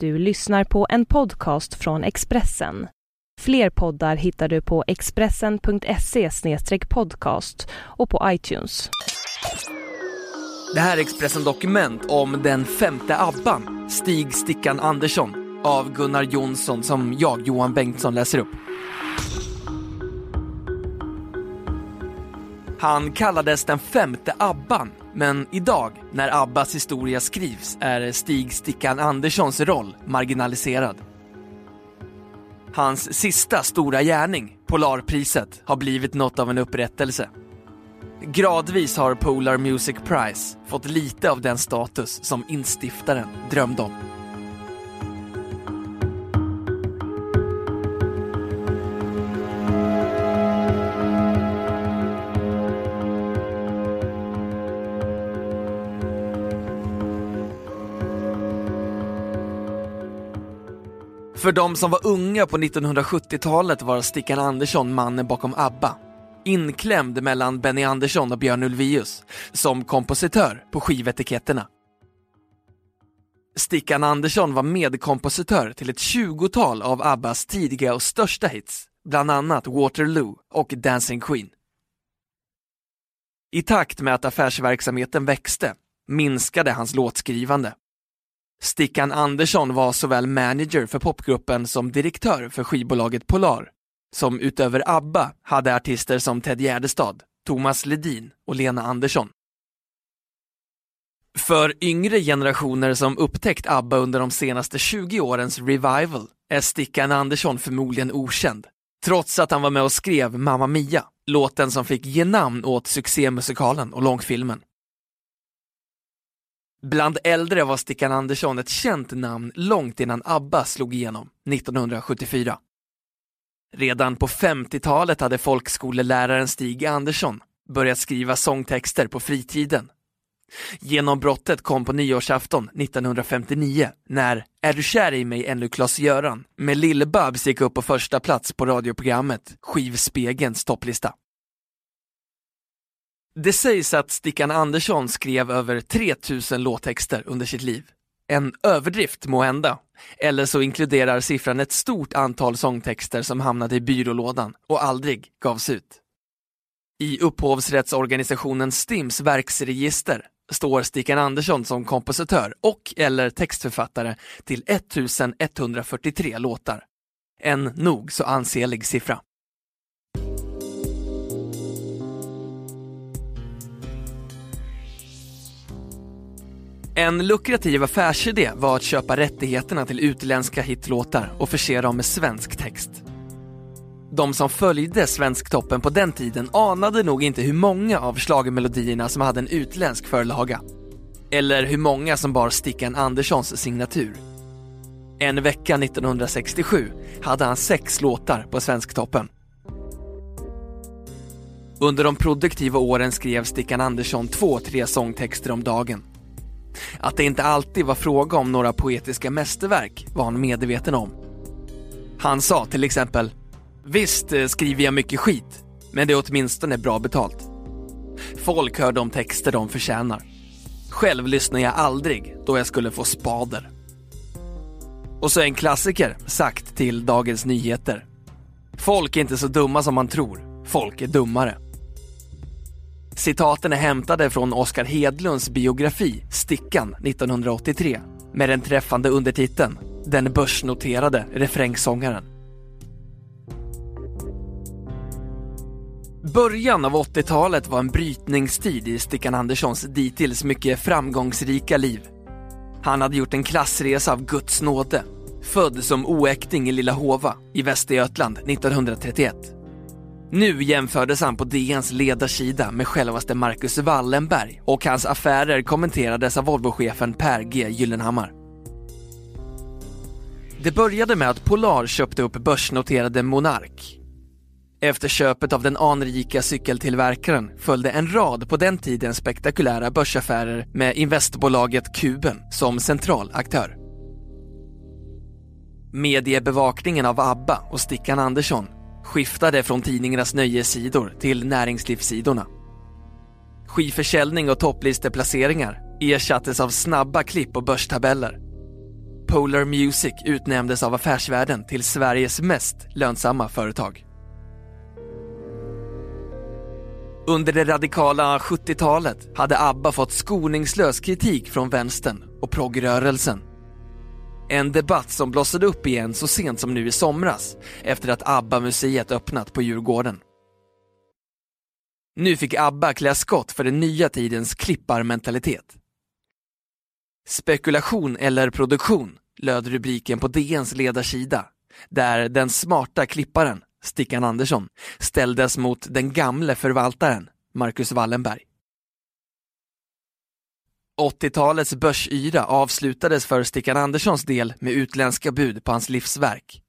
Du lyssnar på en podcast från Expressen. Fler poddar hittar du på expressen.se podcast och på iTunes. Det här är Expressen Dokument om den femte ABBAn, Stig Stickan Andersson, av Gunnar Jonsson som jag, Johan Bengtsson, läser upp. Han kallades den femte ABBAn, men idag, när Abbas historia skrivs, är Stig Stickan Anderssons roll marginaliserad. Hans sista stora gärning, Polarpriset, har blivit något av en upprättelse. Gradvis har Polar Music Prize fått lite av den status som instiftaren drömde om. För de som var unga på 1970-talet var Stickan Andersson mannen bakom ABBA. Inklämd mellan Benny Andersson och Björn Ulvaeus som kompositör på skivetiketterna. Stickan Andersson var medkompositör till ett tjugotal av ABBAs tidiga och största hits, bland annat Waterloo och Dancing Queen. I takt med att affärsverksamheten växte minskade hans låtskrivande. Stickan Andersson var såväl manager för popgruppen som direktör för skivbolaget Polar, som utöver ABBA hade artister som Ted Gärdestad, Thomas Ledin och Lena Andersson. För yngre generationer som upptäckt ABBA under de senaste 20 årens revival är Stickan Andersson förmodligen okänd, trots att han var med och skrev Mamma Mia, låten som fick ge namn åt succémusikalen och långfilmen. Bland äldre var Stickan Andersson ett känt namn långt innan ABBA slog igenom 1974. Redan på 50-talet hade folkskoleläraren Stig Andersson börjat skriva sångtexter på fritiden. Genombrottet kom på nyårsafton 1959 när Är du kär i mig ännu Klas-Göran med Lill-Babs gick upp på första plats på radioprogrammet Skivspegelns topplista. Det sägs att Stickan Andersson skrev över 3000 låttexter under sitt liv. En överdrift må hända. Eller så inkluderar siffran ett stort antal sångtexter som hamnade i byrålådan och aldrig gavs ut. I upphovsrättsorganisationen STIMs verksregister står Stickan Andersson som kompositör och eller textförfattare till 1143 låtar. En nog så ansenlig siffra. En lukrativ affärsidé var att köpa rättigheterna till utländska hitlåtar och förse dem med svensk text. De som följde Svensktoppen på den tiden anade nog inte hur många av schlagermelodierna som hade en utländsk förlaga. Eller hur många som bar Stickan Anderssons signatur. En vecka 1967 hade han sex låtar på Svensktoppen. Under de produktiva åren skrev Stickan Andersson två, tre sångtexter om dagen. Att det inte alltid var fråga om några poetiska mästerverk var han medveten om. Han sa till exempel Visst eh, skriver jag mycket skit, men det är åtminstone bra betalt. Folk hör de texter de förtjänar. Själv lyssnar jag aldrig då jag skulle få spader. Och så en klassiker sagt till Dagens Nyheter. Folk är inte så dumma som man tror, folk är dummare. Citaten är hämtade från Oskar Hedlunds biografi Stickan 1983 med den träffande undertiteln Den börsnoterade refrängsångaren. Början av 80-talet var en brytningstid i Stickan Anderssons dittills mycket framgångsrika liv. Han hade gjort en klassresa av Guds nåde, född som oäkting i Lilla Hova i Västergötland 1931. Nu jämfördes han på DNs ledarsida med självaste Marcus Wallenberg och hans affärer kommenterades av Volvochefen Per G Gyllenhammar. Det började med att Polar köpte upp börsnoterade Monark. Efter köpet av den anrika cykeltillverkaren följde en rad på den tiden spektakulära börsaffärer med investbolaget Kuben som central aktör. Mediebevakningen av ABBA och Stickan Andersson skiftade från tidningarnas nöjessidor till näringslivssidorna. Skivförsäljning och topplisteplaceringar ersattes av snabba klipp och börstabeller. Polar Music utnämndes av Affärsvärlden till Sveriges mest lönsamma företag. Under det radikala 70-talet hade ABBA fått skoningslös kritik från vänstern och proggrörelsen. En debatt som blossade upp igen så sent som nu i somras efter att ABBA-museet öppnat på Djurgården. Nu fick ABBA klä skott för den nya tidens klipparmentalitet. Spekulation eller produktion löd rubriken på DNs ledarsida, där den smarta klipparen, Stickan Andersson, ställdes mot den gamle förvaltaren, Marcus Wallenberg. 80-talets börsyra avslutades för Stickan Anderssons del med utländska bud på hans livsverk.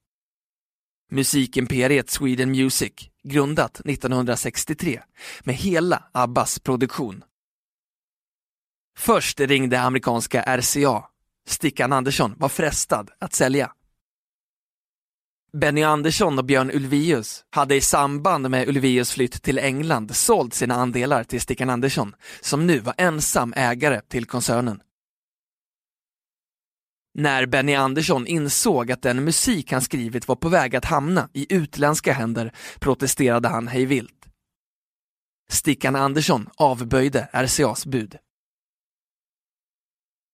Musikimperiet Sweden Music, grundat 1963, med hela Abbas produktion. Först ringde amerikanska RCA. Stickan Andersson var frestad att sälja. Benny Andersson och Björn Ulvaeus hade i samband med Ulvaeus flytt till England sålt sina andelar till Stickan Andersson, som nu var ensam ägare till koncernen. När Benny Andersson insåg att den musik han skrivit var på väg att hamna i utländska händer protesterade han hejvilt. Stickan Andersson avböjde RCAs bud.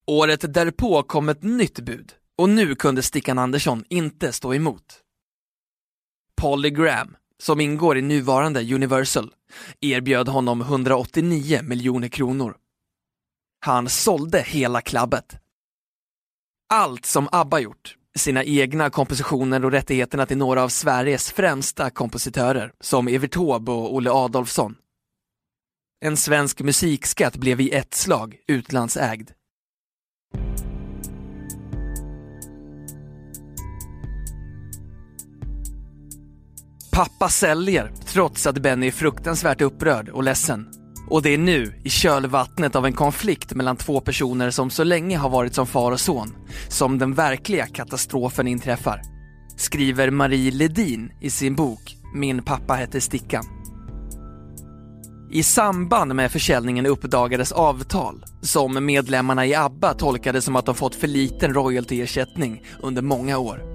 Året därpå kom ett nytt bud och nu kunde Stickan Andersson inte stå emot. Polygram, som ingår i nuvarande Universal, erbjöd honom 189 miljoner kronor. Han sålde hela klabbet. Allt som ABBA gjort, sina egna kompositioner och rättigheterna till några av Sveriges främsta kompositörer, som Evert Taube och Olle Adolfsson. En svensk musikskatt blev i ett slag utlandsägd. Pappa säljer, trots att Benny är fruktansvärt upprörd och ledsen. Och det är nu, i kölvattnet av en konflikt mellan två personer som så länge har varit som far och son, som den verkliga katastrofen inträffar. Skriver Marie Ledin i sin bok Min pappa hette Stickan. I samband med försäljningen uppdagades avtal som medlemmarna i ABBA tolkade som att de fått för liten royaltyersättning under många år.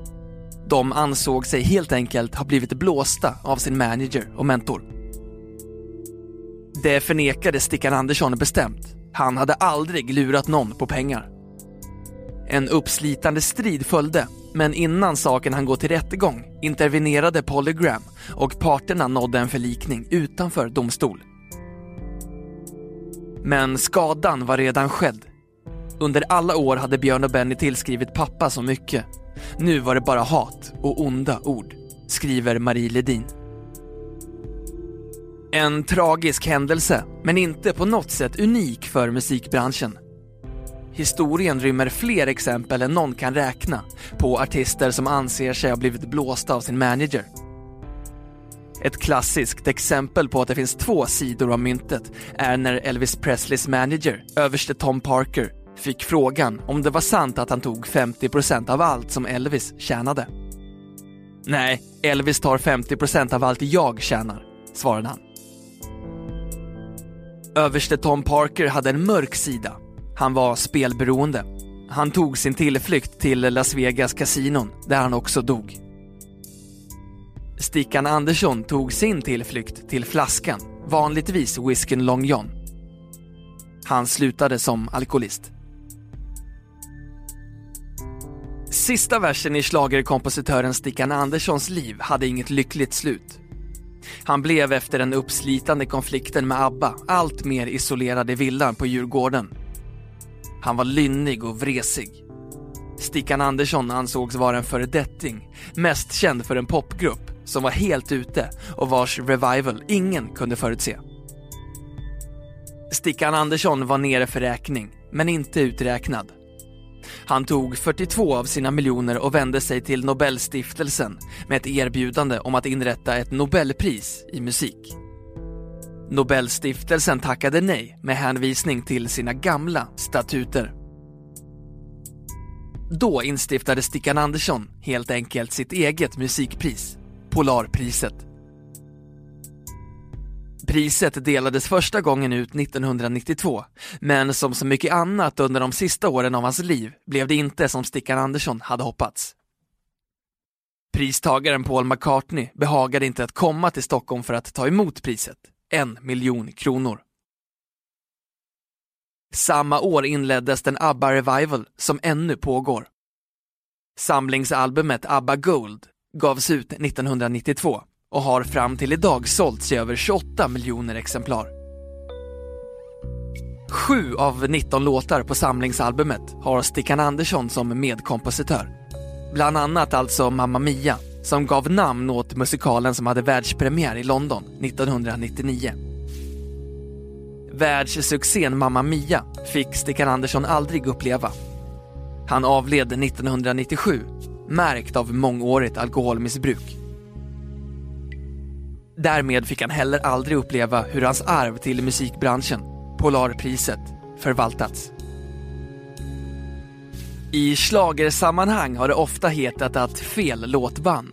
De ansåg sig helt enkelt ha blivit blåsta av sin manager och mentor. Det förnekade Stickan Andersson bestämt. Han hade aldrig lurat någon på pengar. En uppslitande strid följde, men innan saken hann gå till rättegång intervenerade Polygram och parterna nådde en förlikning utanför domstol. Men skadan var redan skedd. Under alla år hade Björn och Benny tillskrivit pappa så mycket nu var det bara hat och onda ord, skriver Marie Ledin. En tragisk händelse, men inte på något sätt unik för musikbranschen. Historien rymmer fler exempel än någon kan räkna på artister som anser sig ha blivit blåsta av sin manager. Ett klassiskt exempel på att det finns två sidor av myntet är när Elvis Presleys manager, överste Tom Parker, fick frågan om det var sant att han tog 50% av allt som Elvis tjänade. Nej, Elvis tar 50% av allt jag tjänar, svarade han. Överste Tom Parker hade en mörk sida. Han var spelberoende. Han tog sin tillflykt till Las Vegas kasinon, där han också dog. Stickan Andersson tog sin tillflykt till flaskan, vanligtvis whiskyn Long John. Han slutade som alkoholist. Sista versen i slagerkompositören Stickan Anderssons liv hade inget lyckligt slut. Han blev efter den uppslitande konflikten med ABBA allt mer isolerad i villan på Djurgården. Han var lynnig och vresig. Stickan Andersson ansågs vara en föredetting, mest känd för en popgrupp som var helt ute och vars revival ingen kunde förutse. Stickan Andersson var nere för räkning, men inte uträknad. Han tog 42 av sina miljoner och vände sig till Nobelstiftelsen med ett erbjudande om att inrätta ett Nobelpris i musik. Nobelstiftelsen tackade nej med hänvisning till sina gamla statuter. Då instiftade Stickan Andersson helt enkelt sitt eget musikpris, Polarpriset. Priset delades första gången ut 1992, men som så mycket annat under de sista åren av hans liv blev det inte som Stickan Andersson hade hoppats. Pristagaren Paul McCartney behagade inte att komma till Stockholm för att ta emot priset, en miljon kronor. Samma år inleddes den ABBA Revival som ännu pågår. Samlingsalbumet ABBA Gold gavs ut 1992 och har fram till idag sålts i över 28 miljoner exemplar. Sju av 19 låtar på samlingsalbumet har Stickan Andersson som medkompositör. Bland annat alltså Mamma Mia, som gav namn åt musikalen som hade världspremiär i London 1999. Världssuccén Mamma Mia fick Stickan Andersson aldrig uppleva. Han avled 1997, märkt av mångårigt alkoholmissbruk. Därmed fick han heller aldrig uppleva hur hans arv till musikbranschen, Polarpriset, förvaltats. I slagersammanhang har det ofta hetat att fel låt vann.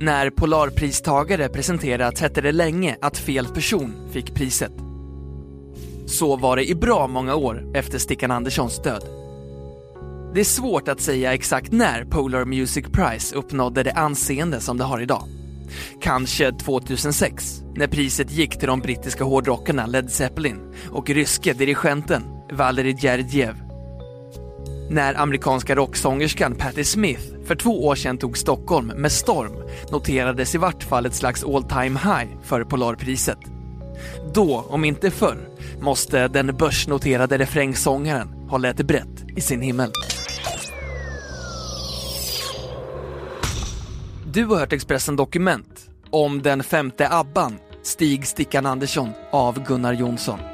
När Polarpristagare presenterats hette det länge att fel person fick priset. Så var det i bra många år efter Stickan Anderssons död. Det är svårt att säga exakt när Polar Music Prize uppnådde det anseende som det har idag. Kanske 2006, när priset gick till de brittiska hårdrockarna Led Zeppelin och ryske dirigenten Valerij Gergiev. När amerikanska rocksångerskan Patti Smith för två år sedan tog Stockholm med storm noterades i vart fall ett slags all time high för Polarpriset. Då, om inte förr, måste den börsnoterade refrängsångaren hålla ett brett i sin himmel. Du har hört Expressen Dokument om den femte Abban, Stig Stickan Andersson av Gunnar Jonsson.